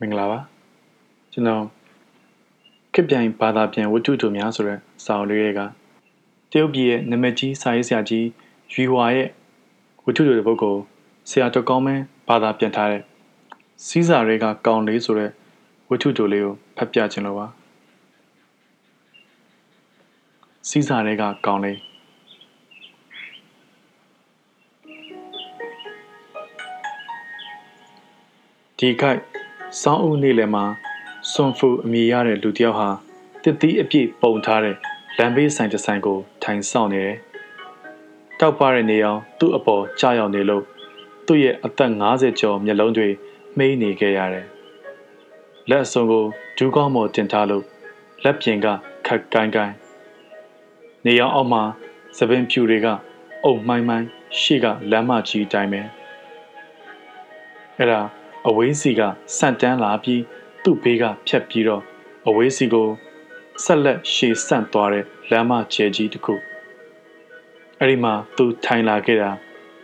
မင်္ဂလာပါကျွန်တော်ခေတ်ပြိုင်ဘာသာပြန်ဝတ္ထုတို့များဆိုတဲ့စာအုပ်လေးတွေကတရုတ်ပြည်ရဲ့နာမည်ကြီးစာရေးဆရာကြီးရွီဝါရဲ့ဝတ္ထုတို့တဲ့ဘုတ်ကိုဆရာတော်ကောင်းမင်းဘာသာပြန်ထားတဲ့စီးစာတွေကကောင်းလေးဆိုတဲ့ဝတ္ထုတို့လေးကိုဖတ်ပြခြင်းလို့ပါစီးစာတွေကကောင်းလေးဒီခိုက် စောင်းဦးနေလယ်မှာစွန်ဖူအမည်ရတဲ့လူတစ်ယောက်ဟာတစ်သီးအပြည့်ပုံထားတဲ့လမ်းဘေးဆိုင်တစ်ဆိုင်ကို ထိုင်ဆောင်နေတယ်။တောက်ပါတဲ့နေအောင်သူ့အပေါ်ကြာရောက်နေလို့သူ့ရဲ့အသက်50ကျော်မျက်လုံးတွေမှိန်းနေခဲ့ရတယ်။လက်အစုံကိုဒူးကောင်းမော်တင်ထားလို့လက်ပြင်ကခက်ကိုင်းကိုင်းနေအောင်အောက်မှာသပင်ဖြူတွေကအုံမှိုင်းမှိုင်းရှေ့ကလမ်းမကြီးတိုင်းပဲ။အဲ့ဒါ အဝေးစီကဆန့်တန်းလာပြီးသူ့ဘေးကဖြတ်ပြီးတော့အဝေးစီကိုဆက်လက်ရှေ့ဆန့်သွားတဲ့လမ်းမကျဲကြီးတစ်ခုအဲ့ဒီမှာသူထိုင်လာခဲ့တာ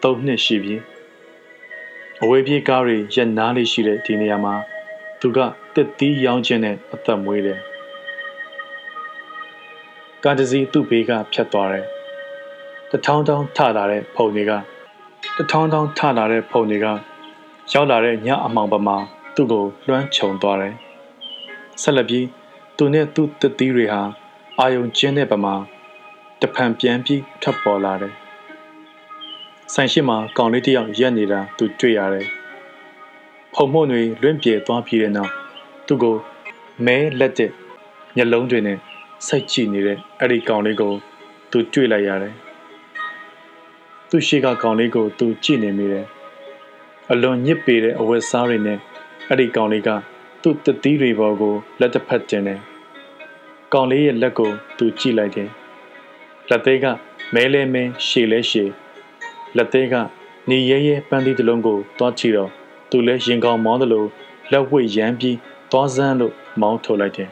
၃နှစ်ရှိပြီအဝေးပြေးကားတွေရက်နားလေးရှိတဲ့ဒီနေရာမှာသူကတစ်သီးရောင်းခြင်းနဲ့အသက်မွေးတယ်ကားတစ်စီးသူ့ဘေးကဖြတ်သွားတယ်တထောင်းထောင်းထလာတဲ့ဖုန်တွေကတထောင်းထောင်းထလာတဲ့ဖုန်တွေက ရောက်လာတဲ့ညအမှောင်ပမာသူ့ကိုလွှမ်းခြုံသွားတယ်။ဆက်လက်ပြီးသူနဲ့သူ့တသီးတွေဟာအာယုံကျင်းတဲ့ပမာတဖန်ပြန်ပြီးထွက်ပေါ်လာတယ်။ဆိုင်ရှိမှာကောင်လေးတစ်ယောက်ရက်နေတာသူတွေ့ရတယ်။ဖုံမှုန့်တွေလွင့်ပြေသွားပြီးတဲ့နောက်သူ့ကိုမဲလက်တဲ့မျက်လုံးတွေနဲ့စိုက်ကြည့်နေတဲ့အဲ့ဒီကောင်လေးကိုသူတွေ့လိုက်ရတယ်။သူ့ရှိကကောင်လေးကိုသူကြည့်နေမိတယ် အလွန်ညစ်ပေတဲ့အဝတ်စားတွေနဲ့အဲ့ဒီကောင်လေးကသူ့တသီးတွေပေါ်ကိုလက်တစ်ဖက်တင်တယ်။ကောင်လေးရဲ့လက်ကိုသူကြည့်လိုက်တယ်။လက်သေးကမဲလဲမဲရှည်လဲရှည်လက်သေးကနေရဲရဲပန်းသီးတစ်လုံးကိုတွားချီတော့သူလည်းရင်ကောင်မောင်းသလိုလက်ဝှေ့ရမ်းပြီးသွားစမ်းလို့မောင်းထုတ်လိုက်တယ်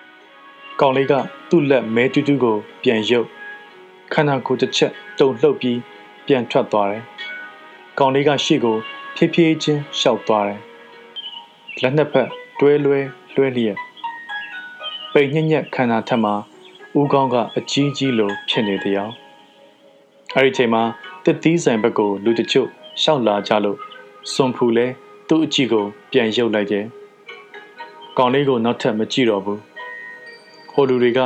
။ကောင်လေးကသူ့လက်မဲတူးတူးကိုပြန်ရုပ်ခန္ဓာကိုယ်တစ်ချက်တုံလှုပ်ပြီးပြန်ထွက်သွားတယ်။ ကောင်လေးကရှေ့ကိုဖြည်းဖြည်းချင်းရှောက်သွားတယ်။လက်နှစ်ဖက်တွဲလွဲလွှဲလျက်ပိန်ညက်ညက်ခန္ဓာထက်မှာဦးကောင်းကအကြီးကြီးလိုဖြစ်နေတရား။အဲဒီချိန်မှာတစ်သီးဆိုင်ဘက်ကိုလူတချို့ရှောက်လာကြလို့စွန်ဖူလဲသူ့အကြည့်ကိုပြန်ရုပ်လိုက်တယ်။ကောင်လေးကိုနောက်ထပ်မကြည့်တော့ဘူး။ဟိုလူတွေက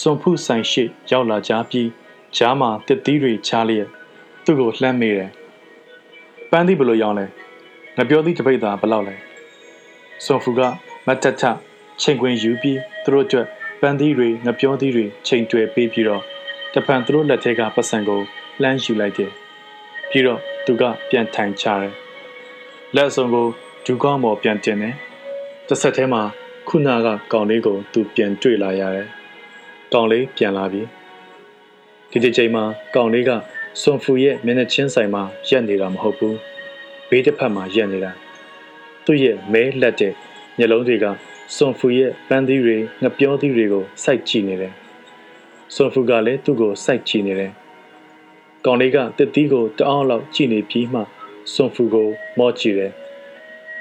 စွန်ဖူဆိုင်ရှိရောက်လာကြပြီးကြားမှာတစ်သီးတွေချားလျက်သူ့ကိုလှမ်းမိတယ်။ ပန်းသီးဘယ်လိုရောင်းလဲငပြောသီးတပိတ်သားဘယ်လောက်လဲစွန်ဖူကမတ်တထချိန်ခွင်ယူပြီးသူတို့အတွက်ပန်းသီးတွေငပြောသီးတွေချိန်တွယ်ပေးပြီးတော့တပံသူတို့လက်ထဲကပတ်စံကိုလှမ်းယူလိုက်တယ်ပြီးတော့သူကပြန်ထိုင်ချတယ်လက်အစုံကိုဒူကောင်းပေါ်ပြန်တင်တယ်တစ်ဆက်ထဲမှာခုနကကောင်လေးကိုသူပြန်တွေ့လာရတယ်ကောင်လေးပြန်လာပြီဒီဒီချိန်မှာကောင်လေးက စွန်ဖူရဲ့မျက်နှာချင်းဆိုင်မှာရက်နေတာမဟုတ်ဘူးဘေးတစ်ဖက်မှာရက်နေတာသူ့ရဲ့မဲလက်တဲ့မျက်လုံးတွေကစွန်ဖူရဲ့ပန်းသီးတွေငပြောသီးတွေကိုစိုက်ကြည့်နေတယ်စွန်ဖူကလည်းသူ့ကိုစိုက်ကြည့်နေတယ်ကောင်လေးကတစ်သီးကိုတအောင်လောက်ကြည့်နေပြီးမှစွန်ဖူကို မော့ကြည့်တယ်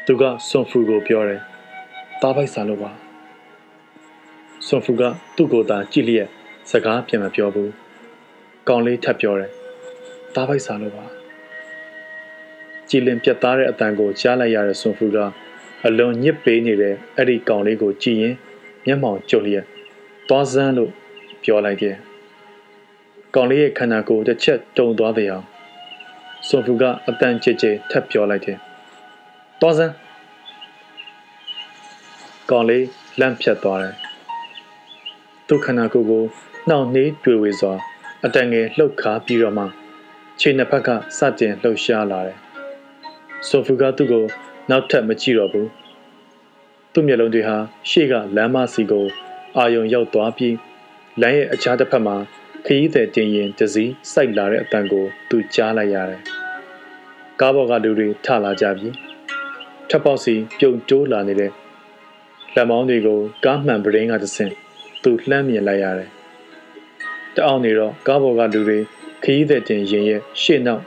သူကစွန်ဖူကိုပြောတယ်တားပိုက်စားလို့ပါစွန်ဖူကသူ့ကိုသာကြည့်လျက်စကားပြန်မပြောဘူးကောင်လေးထပ်ပြောတယ် သားပိုက်စားလို့ပါကြည်လင်ပြတ်သားတဲ့အတန်ကိုကြားလိုက်ရတဲ့ဆွန်ဖူကအလွန်ညစ်ပေးနေတဲ့အဲ့ဒီကောင်လေးကိုကြည်ရင်မျက်မှောင်ကျုပ်လျက်သွားစမ်းလို့ပြောလိုက်တယ်ကောင်လေးရဲ့ခန္ဓာကိုယ်တစ်ချက်တုံသွားတဲ့အောင်ဆွန်ဖူကအတန်ကြဲကြဲထပ်ပြောလိုက်တယ်သွားစမ်းကောင်လေးလန့်ဖြတ်သွားတယ်သူ့ခန္ဓာကိုယ်ကိုနှောင့်နှေးတွေ့ဝေစွာအတန်ငယ်လှုပ်ခါပြီးတော့မှ ခြေနှစ်ဖက်ကစတင်လှုပ်ရှားလာတယ်။ဆိုဖူကသူ့ကိုနောက်ထပ်မကြည့်တော့ဘူး။သူ့မျက်လုံးတွေဟာရှေ့ကလမ်းမစီကို အာယုံရောက်သွားပြီးလမ်းရဲ့အခြားတစ်ဖက်မှာခရီးသည်တင်ရင်တစည်းစိုက်လာတဲ့အတန်ကို သူကြားလိုက်ရတယ်။ကားပေါ်ကလူတွေထလာကြပြီ။ထပ်ပေါက်စီပြုံတိုးလာနေတဲ့လက်မောင်းတွေကိုကားမှန်ပရင်းကတဆင့်သူလှမ်းမြင်လိုက်ရတယ်။တအောင်နေတော့ကားပေါ်ကလူတွေ ခရီးသည်တင်ရင်ရဲ့ရှေ့နောက်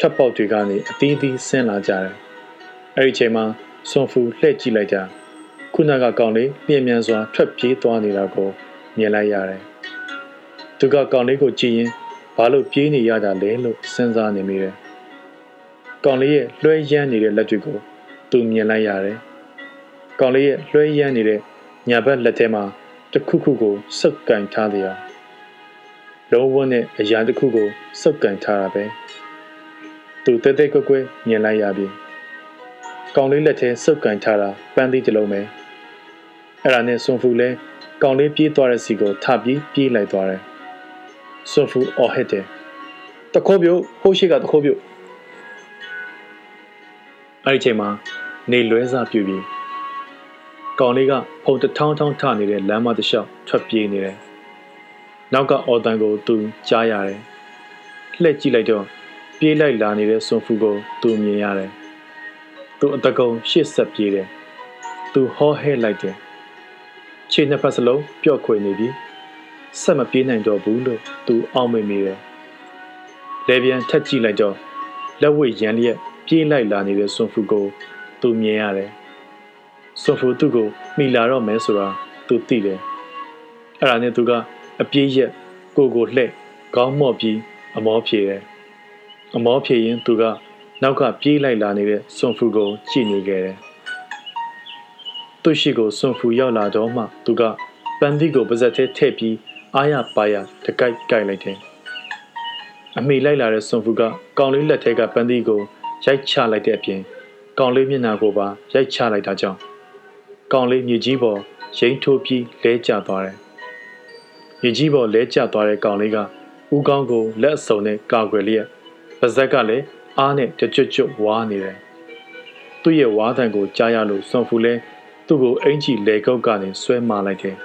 ထပ်ပေါက်တွေကနေအသီးသီးဆင်းလာကြတယ်။အဲဒီချိန်မှာစွန်ဖူလှည့်ကြည့်လိုက်တာခုနကကောင်လေးပြင်းမြန်စွာထွက်ပြေးသွားနေတာကိုမြင်လိုက်ရတယ်။သူကကောင်လေးကိုကြည့်ရင်ဘာလို့ပြေးနေရတာလဲလို့စဉ်းစားနေမိတယ်။ကောင်လေးရဲ့လွှဲရမ်းနေတဲ့လက်တွေကိုသူမြင်လိုက်ရတယ်။ကောင်လေးရဲ့လွှဲရမ်းနေတဲ့ညာဘက်လက်ထဲမှာတစ်ခုခုကိုစုပ်ကင်ထားတယ်။ လုံးဝနဲ့အရာတစ်ခုကိုစုပ်ကင်ထားတာပဲ။သူတဲတဲကွက်ကွက်မြင်လိုက်ရပြီ။ကောင်လေးလက်ထဲစုပ်ကင်ထားတာပန်းသီးတစ်လုံးပဲ။အဲ့ဒါနဲ့ဆွန်ဖူလဲကောင်လေးပြေးသွားတဲ့စီကိုထပြီးပြေးလိုက်သွားတယ်။ဆွန်ဖူအော်ဟစ်တယ်။တခိုးပြုတ်ဟိုးရှိကတခိုးပြုတ်အဲ့ဒီချိန်မှာနေလွဲစားပြူပြီးကောင်လေးကဖုန်တထောင်းထောင်းထနေတဲ့လမ်းမတစ်လျှောက်ထွက်ပြေးနေတယ်။ နောက်ကအော်တန်ကိုသူကြားရတယ်။လှည့်ကြည့်လိုက်တော့ပြေးလိုက်လာနေတဲ့ဆွန်ဖူကိုသူမြင်ရတယ်။သူအတကုံရှစ်ဆက်ပြေးတယ်။သူဟောဟဲလိုက်တယ်။ခြေနှစ်ဖက်စလုံးပျော့ခွေနေပြီ။ဆက်မပြေးနိုင်တော့ဘူးလို့သူအောက်မေ့မိတယ်။လေပြန်ထက်ကြည့်လိုက်တော့လက်ဝဲရန်လျက်ပြေးလိုက်လာနေတဲ့ဆွန်ဖူကိုသူမြင်ရတယ်။ဆွန်ဖူသူ့ကိုမိလာတော့မယ်ဆိုတာသူသိတယ်။အဲ့ဒါနဲ့သူက အပြေးရက်ကိုကိုလှဲ့ခေါင်းမော့ပြီးအမောဖြေတယ်။အမောဖြေရင်သူကနောက်ကပြေးလိုက်လာနေတဲ့ဆွန်ဖူကိုကြည့်နေခဲ့တယ်။သူ့ရှိကိုဆွန်ဖူရောက်လာတော့မှသူကပန်းသီးကိုပါဇက်ထဲထည့်ပြီးအားရပါရတကိုက်ကိုက်လိုက်တယ်။အမိလိုက်လာတဲ့ဆွန်ဖူကကောင်လေးလက်ထဲကပန်းသီးကိုရိုက်ချလိုက်တဲ့အပြင်ကောင်လေးမျက်နှာကိုပါရိုက်ချလိုက်တာကြောင့်ကောင်လေးမြေကြီးပေါ်ရိမ့်ထိုးပြီးလဲကျသွားတယ်။ မြေကြီးပေါ်လဲကျသွားတဲ့ကောင်လေးကဦးကောင်းကိုလက်အစုံနဲ့ကာကွယ်လျက်ပါဇက်ကလည်းအားနဲ့တကြွကြွဝါနေတယ်။သူ့ရဲ့ဝါသံကိုကြားရလို့စွန်ဖူလဲသူ့ကိုအင်ကြီးလေကုတ်ကနေဆွဲမာလိုက်တယ်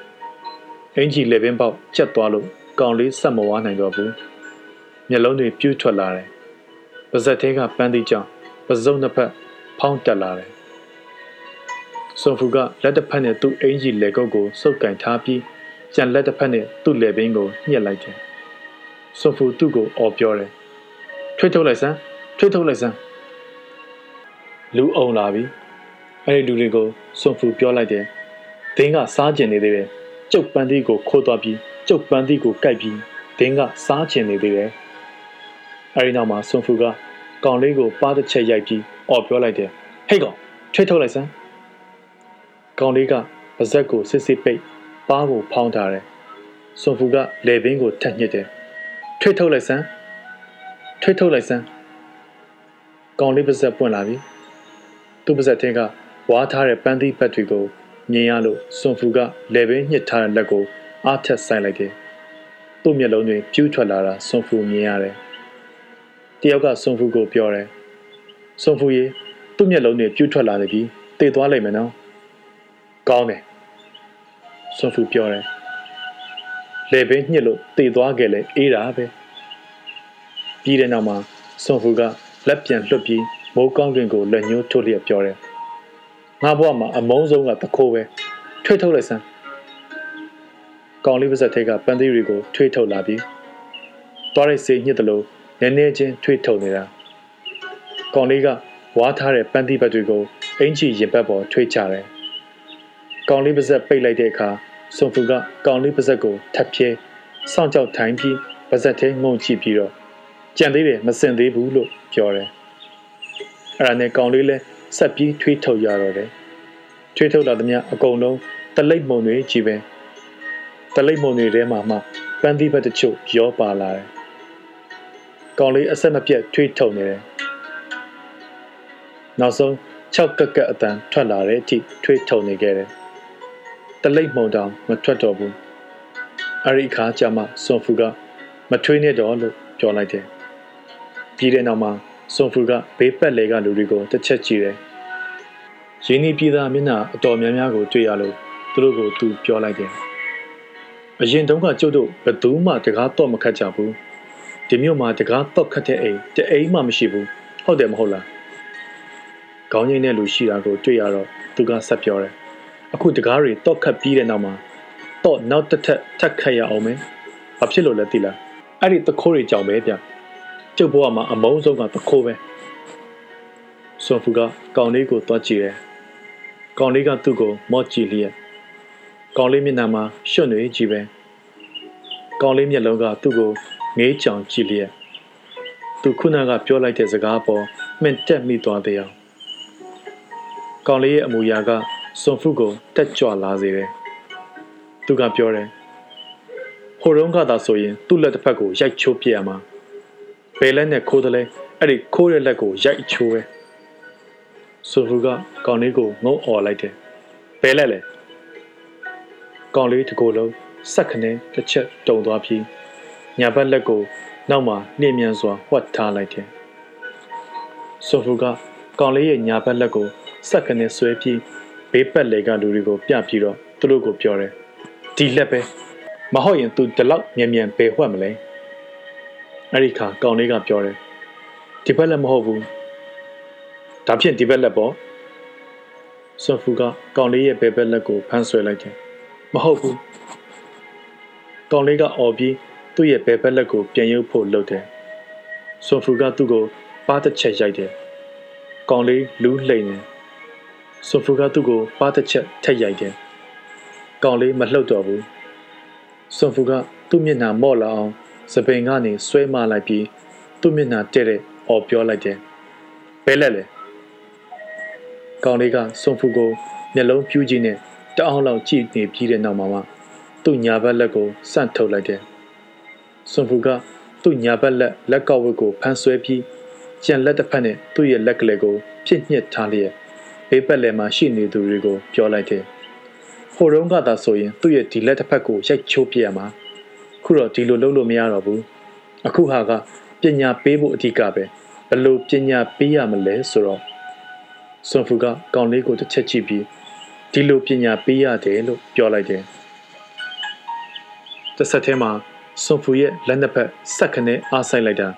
။အင်ကြီးလေပင်ပေါက်ကျက်သွားလို့ကောင်လေးဆက်မဝါနိုင်တော့ဘူး။မျက်လုံးတွေပြူးထွက်လာတယ်။ပါဇက်သေးကပန်းသီးကြောင့်ပစုံနှစ်ဖက်ဖောင်းတက်လာတယ်။စွန်ဖူကလက်တစ်ဖက်နဲ့သူ့အင်ကြီးလေကုတ်ကိုစုပ်ကင်ထားပြီး ကြံလက်တစ်ဖက်နဲ့သူ့လေပင်ကိုညှက်လိုက်တယ်။စွန်ဖူသူ့ကိုအော်ပြောတယ်။ထွေးထုတ်လိုက်စမ်းထွေးထုတ်လိုက်စမ်းလူအုံလာပြီ။အဲ့ဒီလူတွေကိုစွန်ဖူပြောလိုက်တယ်။ဒင်းကစားကျင်နေသေးတယ်။ကျုပ်ပန်းသီးကိုခိုးသွားပြီးကျုပ်ပန်းသီးကိုကိုက်ပြီးဒင်းကစားကျင်နေသေးတယ်။အဲဒီနောက်မှာစွန်ဖူကကောင်လေးကိုပါတစ်ချက်ရိုက်ပြီးအော်ပြောလိုက်တယ်ဟေ့ကောင်ထွေးထုတ်လိုက်စမ်းကောင်လေးကပါဇက်ကိုစစ်စစ်ပိတ် ပါးကိုဖောင်းထားတယ်စွန်ဖူကလေဘင်းကိုထက်ညစ်တယ်ထွေးထုတ်လိုက်စမ်းထွေးထုတ်လိုက်စမ်းကောင်လေးပါဇက်ပွင့်လာပြီသူ့ပါဇက်ထင်းကဝါထားတဲ့ပန်းသီးဘက်တွေကိုမြင်ရလို့စွန်ဖူကလေဘင်းညှစ်ထားတဲ့လက်ကိုအားထက်ဆိုင်လိုက်တယ်သူ့မျက်လုံးတွေပြူးထွက်လာတာစွန်ဖူမြင်ရတယ်တယောက်ကစွန်ဖူကိုပြောတယ်စွန်ဖူရေသူ့မျက်လုံးတွေပြူးထွက်လာနေပြီတည်သွားလိမ့်မယ်နော်ကောင်းတယ် စွန်ဖူပြောတယ်လေဘင်းညှစ်လို့တည်သွားခဲ့လေအေးတာပဲပြီးတဲ့နောက်မှာစွန်ဖူကလက်ပြန်လွတ်ပြီးမိုးကောင်းကင်ကိုလက်ညှိုးထိုးလျက်ပြောတယ်ငါဘဝမှာအမုန်းဆုံးကတခိုးပဲထွေးထုတ်လိုက်စမ်းကောင်လေးပါဇက်ထဲကပန်းသီးတွေကိုထွေးထုတ်လာပြီးတွားရိတ်စေးညှစ်တယ်လို့နည်းနည်းချင်းထွေးထုတ်နေတာကောင်လေးကဝါထားတဲ့ပန်းသီးဘက်တွေကိုအင်ချီရင်ဘက်ပေါ်ထွေးချတယ်ကောင်လေးပါဇက်ပိတ်လိုက်တဲ့အခါ စွန်ဖူကကောင်လေးပါဇက်ကိုထပ်ပြဲစောင့်ကြောက်ထိုင်ပြီးပါဇက်ထဲငုံကြည့်ပြီးတော့ကြံသေးတယ်မစင်သေးဘူးလို့ပြောတယ်အဲ့ဒါနဲ့ကောင်လေးလဲဆက်ပြီးထွေးထုတ်ရတော့တယ်ထွေးထုတ်လာသမျှအကုန်လုံးတလိပ်မုံတွေကြီးပဲတလိပ်မုံတွေထဲမှာမှပန်းသီးဘက်တချို့ရောပါလာတယ်ကောင်လေးအဆက်မပြတ်ထွေးထုတ်နေတယ်နောက်ဆုံး6ကက်ကက်အတန်ထွက်လာတဲ့အထိထွေးထုတ်နေခဲ့တယ် တလိပ်မုံတောင်မထွက်တော့ဘူးအဲ့ဒီအခါကျမှစွန်ဖူကမထွေးနဲ့တော့လို့ပြောလိုက်တယ်ပြီးတဲ့နောက်မှာစွန်ဖူကဘေးပတ်လေကလူတွေကိုတစ်ချက်ကြည့်တယ်ရင်းနှီးပြည်သားမျက်နှာအတော်များများကိုတွေ့ရလို့သူတို့ကိုသူပြောလိုက်တယ်အရင်တုန်းကကျုပ်တို့ဘယ်သူမှတကားတော့မခတ်ကြဘူးဒီမြို့မှာတကားတော့ခတ်တဲ့အိမ်တအိမ်မှမရှိဘူးဟုတ်တယ်မဟုတ်လားခေါင်းငိမ့်တဲ့လူရှိတာကိုတွေ့ရတော့သူကဆက်ပြောတယ် အခုတကားတွေတော့ခတ်ပြီးတဲ့နောက်မှာတော့နောက်တစ်ထပ်ထပ်ခတ်ရအောင်မယ်ဘာဖြစ်လို့လဲသိလားအဲ့ဒီတခိုးတွေကြောင်ပဲဗျကျုပ်ဘဝမှာအမုန်းဆုံးကတခိုးပဲစွန်ဖူကကောင်လေးကိုတွားကြည့်တယ်ကောင်လေးကသူ့ကိုမော့ကြည့်လျက်ကောင်လေးမျက်နှာမှာရွှွနေကြည့်ပဲကောင်လေးမျက်လုံးကသူ့ကိုငေးချောင်ကြည့်လျက်သူခုနကပြောလိုက်တဲ့စကားပေါ်မှင်တက်မိသွားတဲ့အောင်ကောင်လေးရဲ့အမူအရာက စွန်ဖုကိုတက်ကြွလာစေတယ်သူကပြောတယ်ဟိုတုန်းကသာဆိုရင်သူ့လက်တစ်ဖက်ကိုရိုက်ချိုးပြရမှာဘယ်လက်နဲ့ခိုးတယ်လဲအဲ့ဒီခိုးတဲ့လက်ကိုရိုက်ချိုးပဲဆိုဖူကကောင်လေးကိုငုံអော်လိုက်တယ်ဘယ်လက်လဲကောင်လေးတကိုယ်လုံးစက်ခနဲ့တစ်ချက်တုံသွားပြီးညာဘက်လက်ကိုနောက်မှနှိမ့်မြန်စွာဝှက်ထားလိုက်တယ်ဆိုဖူကကောင်လေးရဲ့ညာဘက်လက်ကိုစက်ခနဲ့ဆွဲပြီး ဘေးပတ်လေကလူတွေကိုပြပြီးတော့သူတို့ကိုပြောတယ်ဒီလက်ပဲမဟုတ်ရင်သူဒီလောက်မြန်မြန်ဘယ်ဝှက်မလဲအဲ့ဒီခါကောင်လေးကပြောတယ်ဒီဘက်လက်မဟုတ်ဘူးဒါဖြင့်ဒီဘက်လက်ပေါ့ဆွန်ဖူကကောင်လေးရဲ့ဘယ်ဘက်လက်ကိုဖမ်းဆွဲလိုက်တယ်မဟုတ်ဘူးကောင်လေးကအော်ပြီးသူ့ရဲ့ဘယ်ဘက်လက်ကိုပြန်ရုပ်ဖို့လုပ်တယ်ဆွန်ဖူကသူ့ကိုပါးတစ်ချက်ရိုက်တယ်ကောင်လေးလူးလှိမ့်တယ် ဆွန်ဖူကသူ့ကိုပါးတစ်ချက်ထက်ရိုက်တယ်ကောင်လေးမလှုပ်တော့ဘူးဆွန်ဖူကသူ့မျက်နှာမော့လာအောင်စပိန်ကနေဆွဲမလိုက်ပြီးသူ့မျက်နှာတဲ့တဲ့အော်ပြောလိုက်တယ်ဘဲလက်လေကောင်လေးကဆွန်ဖူကိုမျက်လုံးပြူးကြီးနဲ့တအောင်လောက်ကြည့်နေပြီးတဲ့နောက်မှာမှသူ့ညာဘက်လက်ကိုစန့်ထုတ်လိုက်တယ်ဆွန်ဖူကသူ့ညာဘက်လက်လက်ကောက်ဝတ်ကိုဖမ်းဆွဲပြီးကြံလက်တစ်ဖက်နဲ့သူ့ရဲ့လက်ကလေးကိုပြစ်ညှစ်ထားလျက် ဘေးပတ်လည်မှာရှိနေသူတွေကိုပြောလိုက်တယ်ဟိုတုန်းကသာဆိုရင်သူ့ရဲ့ဒီလက်တစ်ဖက်ကိုရိုက်ချိုးပြရမှာခုတော့ဒီလိုလုပ်လို့မရတော့ဘူးအခုဟာကပညာပေးဖို့အဓိကပဲဘယ်လိုပညာပေးရမလဲဆိုတော့ဆွန်ဖူကကောင်လေးကိုတစ်ချက်ကြည့်ပြီးဒီလိုပညာပေးရတယ်လို့ပြောလိုက်တယ်တစ်ဆက်တည်းမှာဆွန်ဖူရဲ့လက်နှစ်ဖက်ဆက်ခနဲ့အားဆိုင်လိုက်တာ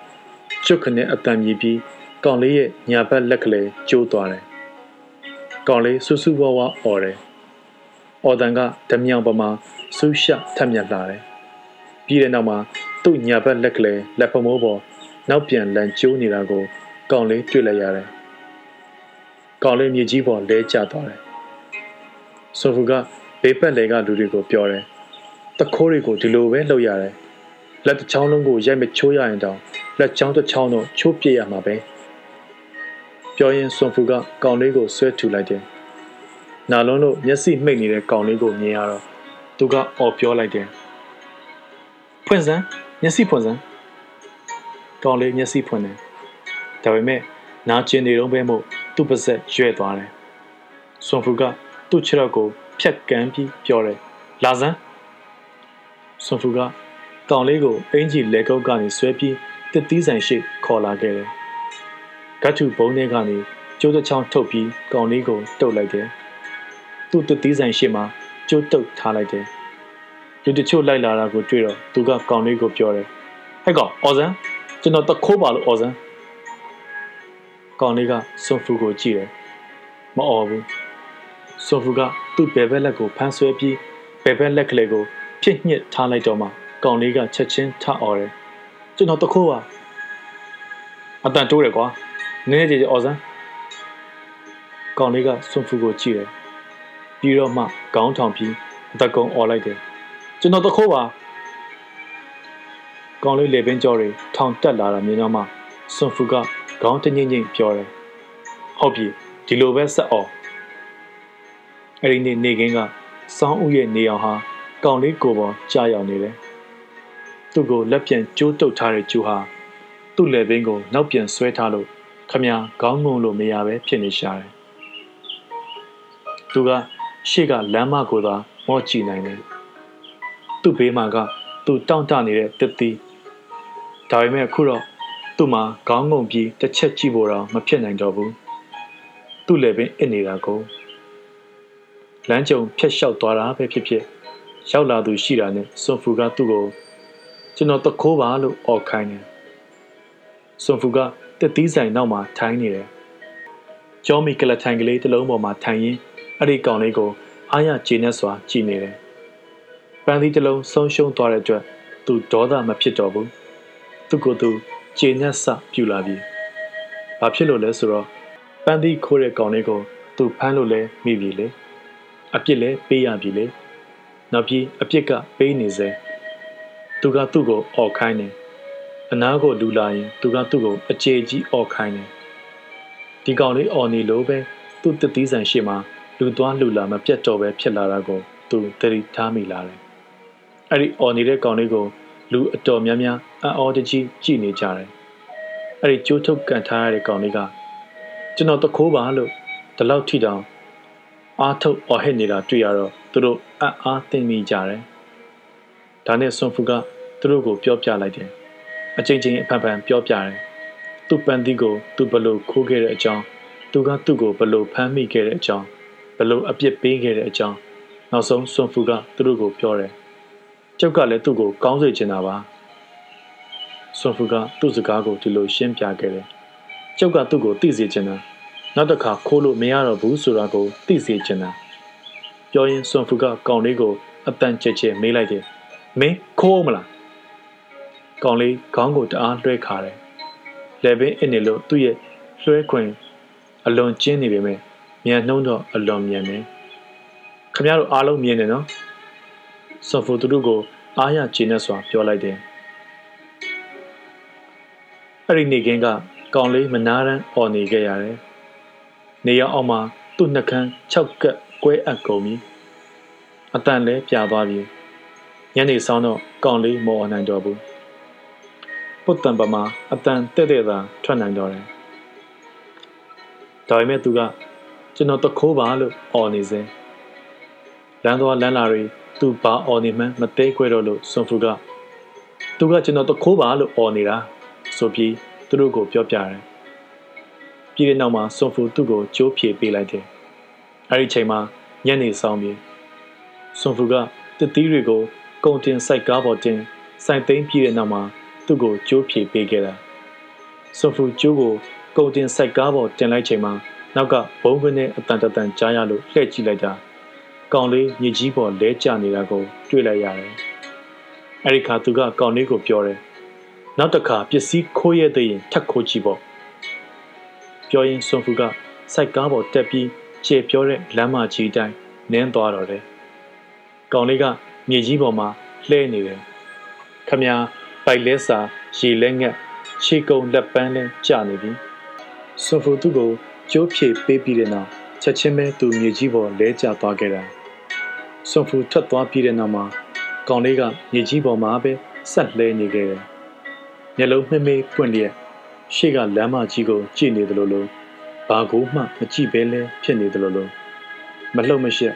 ကျွတ်ခနဲ့အတန်မြည်ပြီးကောင်လေးရဲ့ညာဘက်လက်ကလေးကျိုးသွားတယ် ကောင်လေးဆူဆူဝါးဝါអော်တယ်အော်တန်ကဓမြောင်ပမာဆူရှထက်မြက်လာတယ်ပြီးတဲ့နောက်မှာသူ့ညာဘက်လက်ကလေးလက်ဖမိုးပေါ်နောက်ပြန်လန်ကျိုးနေတာကို ကောင်လေးတွေ့လိုက်ရတယ်ကောင်လေးမြေကြီးပေါ်လဲကျသွားတယ်ဆိုဖူကဘေးပတ်လေကလူတွေကိုပြောတယ်တခိုးတွေကိုဒီလိုပဲလှုပ်ရတယ်လက်တစ်ချောင်းလုံးကိုရိုက်မချိုးရရင်တောင်လက်ချောင်းတစ်ချောင်းတော့ချိုးပြရမှာပဲ ပြောရင်ဆွန်ဖူကကောင်လေးကိုဆွဲထူလိုက်တယ်နာလုံးတို့မျက်စိမှိတ်နေတဲ့ကောင်လေးကိုမြင်ရတော့သူကအော်ပြောလိုက်တယ်ဖွင့်စမ်းမျက်စိဖွင့်စမ်းကောင်လေးမျက်စိဖွင့်တယ်ဒါပေမဲ့နာကျင်နေတော့ပဲမို့သူ့ပါဇက်ရွဲ့သွားတယ်ဆွန်ဖူကသူ့ခြေထောက်ကိုဖြတ်ကန်းပြီးပြောတယ်လာစမ်းဆွန်ဖူကကောင်လေးကိုအင်ဂျီလက်ကုပ်ကနေဆွဲပြီးတစ်သီးဆိုင်ရှိခေါ်လာခဲ့တယ် ဂတ်ထုဘုံထဲကနေကျိုးတစ်ချောင်းထုတ်ပြီးကောင်လေးကိုတုတ်လိုက်တယ်သူ့တစ်သီးဆိုင်ရှိမှာကျိုးတုတ်ထားလိုက်တယ်လူတချို့လိုက်လာတာကိုတွေ့တော့သူကကောင်လေးကိုပြောတယ်ဟဲ့ကောင်အော်စမ်းကျွန်တော်တခိုးပါလို့အော်စမ်းကောင်လေးကဆွန်ဖူကိုကြည့်တယ်မအော်ဘူးဆွန်ဖူကသူ့ဘယ်ဘက်လက်ကိုဖမ်းဆွဲပြီးဘယ်ဘက်လက်ကလေးကိုပြစ်ညှစ်ထားလိုက်တော့မှကောင်လေးကချက်ချင်းထအော်တယ်ကျွန်တော်တခိုးပါအတန်တိုးတယ်ကွာ နည်းနည်းကြည့်အော်စမ်းကောင်လေးကဆွန်ဖူကိုကြည့်တယ်ပြီးတော့မှခေါင်းထောင်ပြီးအတကုံអော်လိုက်တယ်ကျွန်တော်တခိုးပါကောင်းလေးလေပင်ကြော်တွေထောင်တက်လာတာမြင်တော့မှဆွန်ဖူကခေါင်းတငိမ့်ငိမ့်ပြောတယ်ဟုတ်ပြီဒီလိုပဲဆက်အောင်အဲ့ဒီနေ့နေကင်းကစောင်းဥရဲ့နေအောင်ဟာကောင်လေးကိုပေါ်ကြာရောက်နေတယ်သူ့ကိုလက်ပြန်ကျိုးတုပ်ထားတဲ့ကျူဟာသူ့လေပင်ကိုနောက်ပြန်ဆွဲထားလို့ ခမခေါင်းငုံလို့မရပဲဖြစ်နေရှာတယ်သူကရှေ့ကလမ်းမကိုသာမော့ကြည့်နိုင်တယ်သူ့ဘေးမှာကသူတောင့်တနေတဲ့တစ်သီးဒါပေမဲ့အခုတော့သူ့မှာခေါင်းငုံပြီးတစ်ချက်ကြည့်ဖို့တော့မဖြစ်နိုင်တော့ဘူးသူ့လည်းပင်အစ်နေတာကိုလမ်းကြုံဖြတ်လျှောက်သွားတာပဲဖြစ်ဖြစ်ရောက်လာသူရှိတာနဲ့စွန်ဖူကသူ့ကိုကျွန်တော်တခိုးပါလို့អော်ခိုင်းတယ်စွန်ဖူက တက်သီးဆိုင်နောက်မှာထိုင်းနေတယ်ကျောမီကလထိုင်ကလေးတစ်လုံးပေါ်မှာထိုင်ရင်းအဲ့ဒီကောင်လေးကိုအားရကျေနပ်စွာကြည့်နေတယ်ပန်းသီးတစ်လုံးဆုံးရှုံးသွားတဲ့အတွက်သူဒေါသမဖြစ်တော့ဘူးသူ့ကိုယ်သူကျေနပ်စပြူလာပြီဘာဖြစ်လို့လဲဆိုတော့ပန်းသီးခိုးတဲ့ကောင်လေးကိုတသူဖမ်းလို့လဲမိပြီလေအပြစ်လဲပေးရပြီလေနောက်ပြီးအပြစ်ကပေးနေစေသူကသူ့ကိုអော်ခိုင်းတယ် အနားကိုလူလာရင်သူကသူ့ကိုအကြေကြီးအော်ခိုင်းတယ်။ဒီကောင်လေးအော်နေလို့ပဲသူ့တတိဆန်ရှိမှလူသွားလူလာမပြတ်တော့ပဲဖြစ်လာတာကိုသူသတိထားမိလာတယ်။အဲ့ဒီအော်နေတဲ့ကောင်လေးကိုလူအတော်များများအံ့ဩတကြီးကြည့်နေကြတယ်။အဲ့ဒီကြိုးထုတ်ကန်ထားရတဲ့ကောင်လေးကကျွန်တော်တခိုးပါလို့ဒီလောက်ထိတောင်အားထုတ်အော်ဟစ်နေတာတွေ့ရတော့သူတို့အံ့အားသင့်မိကြတယ်။ဒါနဲ့ဆွန်ဖူကသူတို့ကိုပြောပြလိုက်တယ် အချိန်ချင်းအဖန်ဖန်ပြောပြတယ်သူ့ပန်တီကိုသူဘလို့ခိုးခဲ့တဲ့အကြောင်းသူကသူ့ကိုဘလို့ဖမ်းမိခဲ့တဲ့အကြောင်းဘလို့အပြစ်ပေးခဲ့တဲ့အကြောင်းနောက်ဆုံးဆွန်ဖူကသူတို့ကိုပြောတယ်ကျောက်ကလည်းသူ့ကိုကောင်းစေချင်တာပါဆွန်ဖူကသူ့စကားကိုဒီလိုရှင်းပြခဲ့တယ်ကျောက်ကသူ့ကိုသိစေချင်တာနောက်တစ်ခါခိုးလို့မရတော့ဘူးဆိုတာကိုသိစေချင်တာပြောရင်ဆွန်ဖူကကောင်လေးကိုအတန်ကျဲကျဲမေးလိုက်တယ်မင်းခိုးမလား ကောင်လေးခေါင်းကိုတအားလွှဲခါတယ်လေပင်အင်းနေလို့သူ့ရဲ့လွှဲခွင်အလွန်ကျင်းနေပေမဲ့မြန်နှုံးတော့အလွန်မြန်တယ်ခမရတို့အားလုံးမြင်တယ်နော်ဆော်ဖူသူတို့ကိုအားရကျေနပ်စွာပြောလိုက်တယ်အဲ့ဒီနေကင်းကကောင်လေးမနာရန်អော်နေခဲ့ရတယ်နေရအောင်မှာသူ့နှကန်း6ကက်ကွဲအပ်ကုန်ပြီအတန်လဲပြသွားပြီညနေဆောင်တော့ကောင်လေးမော်နိုင်တော့ဘူး ပုတ်တံပမာအတန်တဲ့တဲ့သာထွက်နိုင်တော့တယ်။ဒါပေမဲ့သူကကျွန်တော်တခိုးပါလို့အော်နေစေ။လမ်းသွားလမ်းလာတွေသူဘာအော်နေမှန်းမသိခွဲတော့လို့ဆွန်ဖူကသူကကျွန်တော်တခိုးပါလို့အော်နေတာဆိုပြီးသူတို့ကိုပြောပြတယ်။ပြီးတဲ့နောက်မှာဆွန်ဖူသူ့ကိုကြိုးဖြေပေးလိုက်တယ်။အဲဒီချိန်မှာညနေဆောင်ပြီးဆွန်ဖူကတသီးတွေကိုကုန်တင်စိုက်ကားပေါ်တင်စိုက်သိမ်းပြီးတဲ့နောက်မှာ သူ့ကိုကြိုးဖြေပေးခဲ့တာဆွန်ဖူကျိုးကိုကုံတင်စိုက်ကားပေါ်တင်လိုက်ချိန်မှာနောက်ကဘုံကနေအတန်တန်ကြားရလို့လှည့်ကြည့်လိုက်တာကောင်လေးညကြီးပေါ်လဲကျနေတာကိုတွေ့လိုက်ရတယ်အဲဒီခါသူကကောင်လေးကိုပြောတယ်နောက်တစ်ခါပစ္စည်းခိုးရတဲ့ရင်ထပ်ခိုးကြည့်ပေါ့ပြောရင်ဆွန်ဖူကစိုက်ကားပေါ်တက်ပြီးကျေပြောတဲ့လမ်းမကြီးတိုင်းနင်းသွားတော့တယ်ကောင်လေးကမြေကြီးပေါ်မှာလှဲနေတယ်ခမ ပိုက်လဲစာရေလဲငက်ခြေကုံလက်ပန်းလဲကျနေပြီဆွန်ဖူသူ့ကိုကျိုးဖြေပေးပြီးတဲ့နောက်ချက်ချင်းပဲသူမြေကြီးပေါ်လဲကျသွားခဲ့တာဆွန်ဖူထွက်သွားပြီးတဲ့နောက်မှာကောင်လေးကမြေကြီးပေါ်မှာပဲဆက်လှဲနေခဲ့တယ်မျက်လုံးမှိမှိပွင့်လျက်ရှေ့ကလမ်းမကြီးကိုကြည့်နေသလိုလိုဘာကိုမှမကြည့်ပဲလဲဖြစ်နေသလိုလိုမလှုပ်မရှက်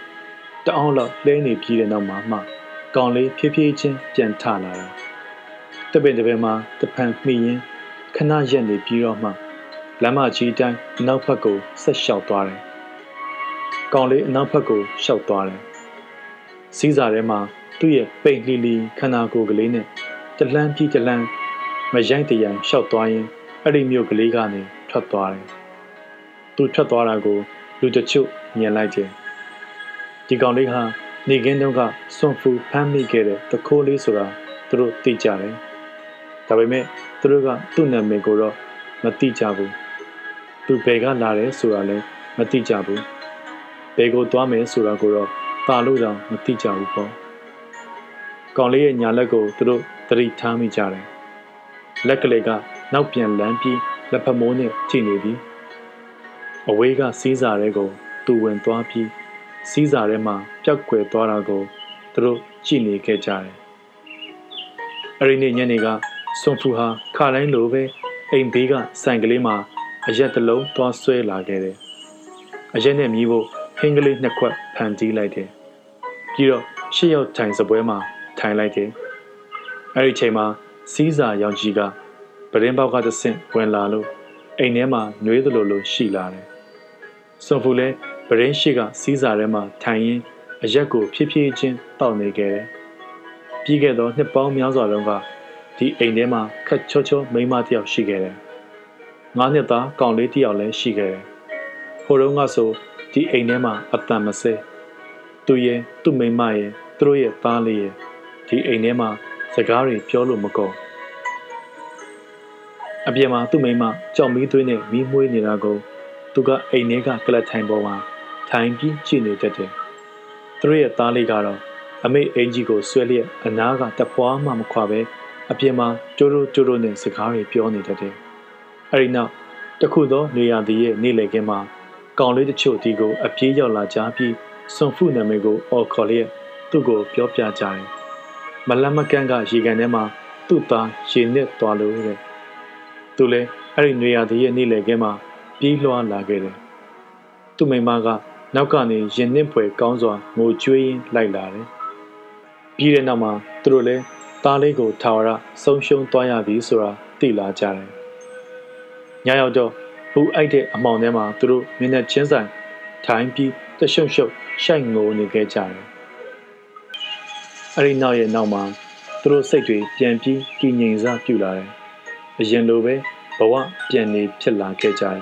တအောင်လောက်လဲနေပြီးတဲ့နောက်မှာမှကောင်လေးဖြည်းဖြည်းချင်းပြန်ထလာတာ တပင်တပင်မှာတဖန်မှီရင်ခဏရက်နေပြီးတော့မှလမ်းမကြီးတိုင်းအနောက်ဘက်ကိုဆက်လျှောက်သွားတယ်ကောင်လေးအနောက်ဘက်ကိုလျှောက်သွားတယ်စီးစာထဲမှာသူ့ရဲ့ပိတ်လီလီခန္ဓာကိုယ်ကလေးနဲ့တလန်းပြီးတလန်းမရိုက်တရံလျှောက်သွားရင်အဲ့ဒီမြို့ကလေးကနေထွက်သွားတယ်။သူထွက်သွားတာကိုလူတချို့မြင်လိုက်တယ်။ဒီကောင်လေးဟာနေကင်းတုန်းကစွန်ဖူဖမ်းမိခဲ့တဲ့တခိုးလေးဆိုတာသူတို့သိကြတယ်။ ဒါပေမဲ့သူတို့ကသူ့နာမည်ကိုတော့မသိကြဘူး။သူဘယ်ကလာတယ်ဆိုတာလည်းမသိကြဘူး။ဘယ်ကိုသွားမယ်ဆိုတာကိုတော့ပါလို့တော့မသိကြဘူးပေါ့။ကောင်လေးရဲ့ညာလက်ကိုသူတို့သတိထားမိကြတယ်လက်ကလေးကနောက်ပြန်လန်းပြီးလက်ဖမိုးနဲ့ထိနေပြီအဝေးကစီးစာတွေကိုသူဝင်သွားပြီးစီးစာထဲမှာပျောက်ကွယ်သွားတာကိုသူတို့ကြည့်နေခဲ့ကြတယ်အဲ့ဒီနေ့ညနေက ဆွန်ဖူဟာခါတိုင်းလိုပဲအိမ်ဘေးကဆိုင်ကလေးမှာအရက်တစ်လုံးသွားဆွဲလာခဲ့တယ်အရက်နဲ့မြည်ဖို့ဟင်းကလေးနှစ်ခွက်ဖန်တီးလိုက်တယ်ပြီးတော့ရှစ်ယောက်ထိုင်စပွဲမှာထိုင်လိုက်တယ်အဲ့ဒီချိန်မှာစီးစာရောင်ကြီးကပရင်းပေါက်ကတဆင့်ဝင်လာလို့အိမ်ထဲမှာနှွေးသလိုလိုရှိလာတယ်။စွန်ဖူလည်းပရင်းရှိကစီးစာထဲမှာထိုင်ရင်းအရက်ကိုဖြည်းဖြည်းချင်းတောက်နေခဲ့တယ်။ပြီးခဲ့သောနှစ်ပေါင်းများစွာလုံးက ဒီအိမ်ထဲမှာခက်ချောချောမိန်းမတစ်ယောက်ရှိခဲ့တယ်။ငါးနှစ်သားကောင်လေးတစ်ယောက်လည်းရှိခဲ့တယ်။ဟိုတုန်းကဆိုဒီအိမ်ထဲမှာအတန်မစဲသူရဲ့သူ့မိန်းမရဲ့သူတို့ရဲ့သားလေးရဲ့ဒီအိမ်ထဲမှာစကားတွေပြောလို့မကုန်အပြင်မှာသူ့မိမကြောက်မီးသွေးနဲ့မီးမွေးနေတာကိုသူကအိမ်ထဲကကလတ်ထိုင်ပေါ်မှာထိုင်ပြီးကြည့်နေတတ်တယ်သူတို့ရဲ့သားလေးကတော့အမေအင်ကြီးကိုဆွဲလျက်အနားကတပွားမှမခွာပဲ အပြင်မှာကျိုးတို့ကျိုးတို့နဲ့စကားတွေပြောနေတတ်တယ်အဲဒီနောက်တခုသောနေရာဒီရဲ့နေလေကင်းမှာကောင်လေးတချို့ဒီကိုအပြေးရောက်လာကြပြီးစွန်ဖုနာမည်ကိုအော်ခေါ်လျက်သူ့ကိုပြောပြကြတယ်မလမကန်းကရေကန်ထဲမှာသူ့သားရေနစ်သွားလို့တဲ့သူလည်းအဲ့ဒီနေရာဒီရဲ့နေလေကင်းမှာပြေးလွှားလာခဲ့တယ်သူ့မိမကနောက်ကနေရင်နစ်ဖွယ်ကောင်းစွာငိုကြွေးရင်းလိုက်လာတယ်ပြီးတဲ့နောက်မှာသူတို့လည်း သားလေးကိုထာဝရဆုံးရှုံးသွားရပြီဆိုတာသိလာကြတယ်ညရောက်တော့ဘူးအိုက်တဲ့အမောင်ထဲမှာသူတို့မျက်နှာချင်းဆိုင်ထိုင်ပြီးတရှုံရှုပ်ရှိုက်ငိုနေခဲ့ကြတယ်အဲ့ဒီနောက်ရဲ့နောက်မှာသူတို့စိတ်တွေပြန်ပြီးတည်ငြိမ်စပြုလာတယ်အရင်လိုပဲဘဝပြန်နေဖြစ်လာခဲ့ကြတယ်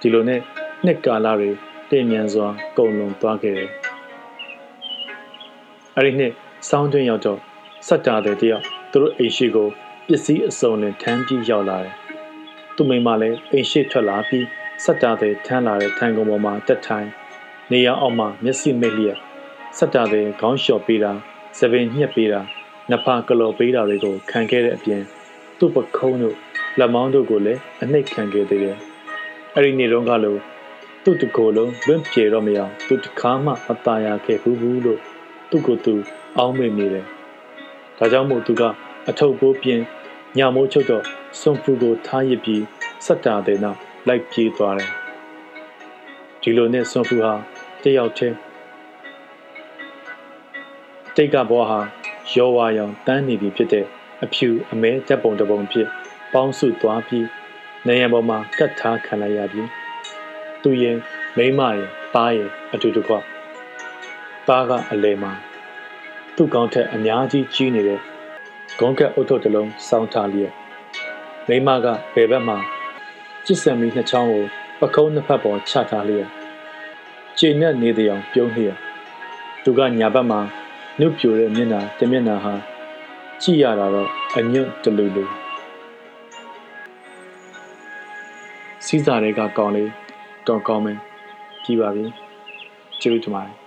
ဒီလိုနဲ့နှစ်ကာလတွေတည်မြန်စွာကုန်လွန်သွားခဲ့တယ်အဲ့ဒီနှစ်စောင်းတွင်းရောက်တော့ စက်တာတဲ့တယောက်သူတို့အိမ်ရှိကိုပစ္စည်းအစုံနဲ့ထမ်းပြီးရောက်လာတယ်သူမိမလည်းအိမ်ရှိထွက်လာပြီးစက်တာတဲ့ထမ်းလာတဲ့ထန်ကုန်ပေါ်မှာတက်ထိုင်နေရအောင်မှမျက်စိမိတ်လျက်စက်တာတဲ့ခေါင်းလျှော်ပေးတာသပင်ညှက်ပေးတာနဖာကလော်ပေးတာတွေကိုခံခဲ့တဲ့အပြင်သူ့ပခုံးတို့လက်မောင်းတို့ကိုလည်းအနှိတ်ခံခဲ့သေးတယ်အဲ့ဒီနေ့တုန်းကလို့သူ့တကိုယ်လုံးလွင့်ပြေတော့မရသူတခါမှမตายရခဲ့ဘူးဘူးလို့သူ့ကိုယ်သူအောင်းမေ့နေတယ်။ ဒါကြောင့်မို့သူကအထုပ်ပိုးပြင်းညမိုးချုပ်တော့စွန်ဖူကိုထားရစ်ပြီးစက်တာတဲ့နောက်လိုက်ပြေးသွားတယ်။ဒီလိုနဲ့စွန်ဖူဟာတယောက်တည်းတိတ်ကဘွားဟာရောဝါရောင်တန်းနေပြီဖြစ်တဲ့အဖြူအမဲတက်ပုံတပုံဖြစ်ပေါင်းစုသွားပြီးနေရံပေါ်မှာကတ်ထားခံလိုက်ရပြီ။သူရဲ့မိမရဲ့သားရဲ့အတူတကွသားကအလဲမှာ သူ့ကောင်းထက်အများကြီးကြီးနေတဲ့ဂုံးကက်အုတ်ထုတ်တစ်လုံးစောင်းထားလျက်မိမကဘယ်ဘက်မှာကျစ်ဆံမီနှစ်ချောင်းကိုပကုံးနှစ်ဖက်ပေါ်ချထားလျက်ခြေနဲ့နေတဲ့အပြုံးလျက်သူကညာဘက်မှာနှုတ်ပြိုတဲ့မျက်နှာတမျက်နှာဟာကြည့်ရတာတော့အညွတ်တလူလူစီးစာတွေကကောင်းလေးတော်ကောင်းမယ်ကြည့်ပါပြီကျေးဇူးတင်ပါတယ်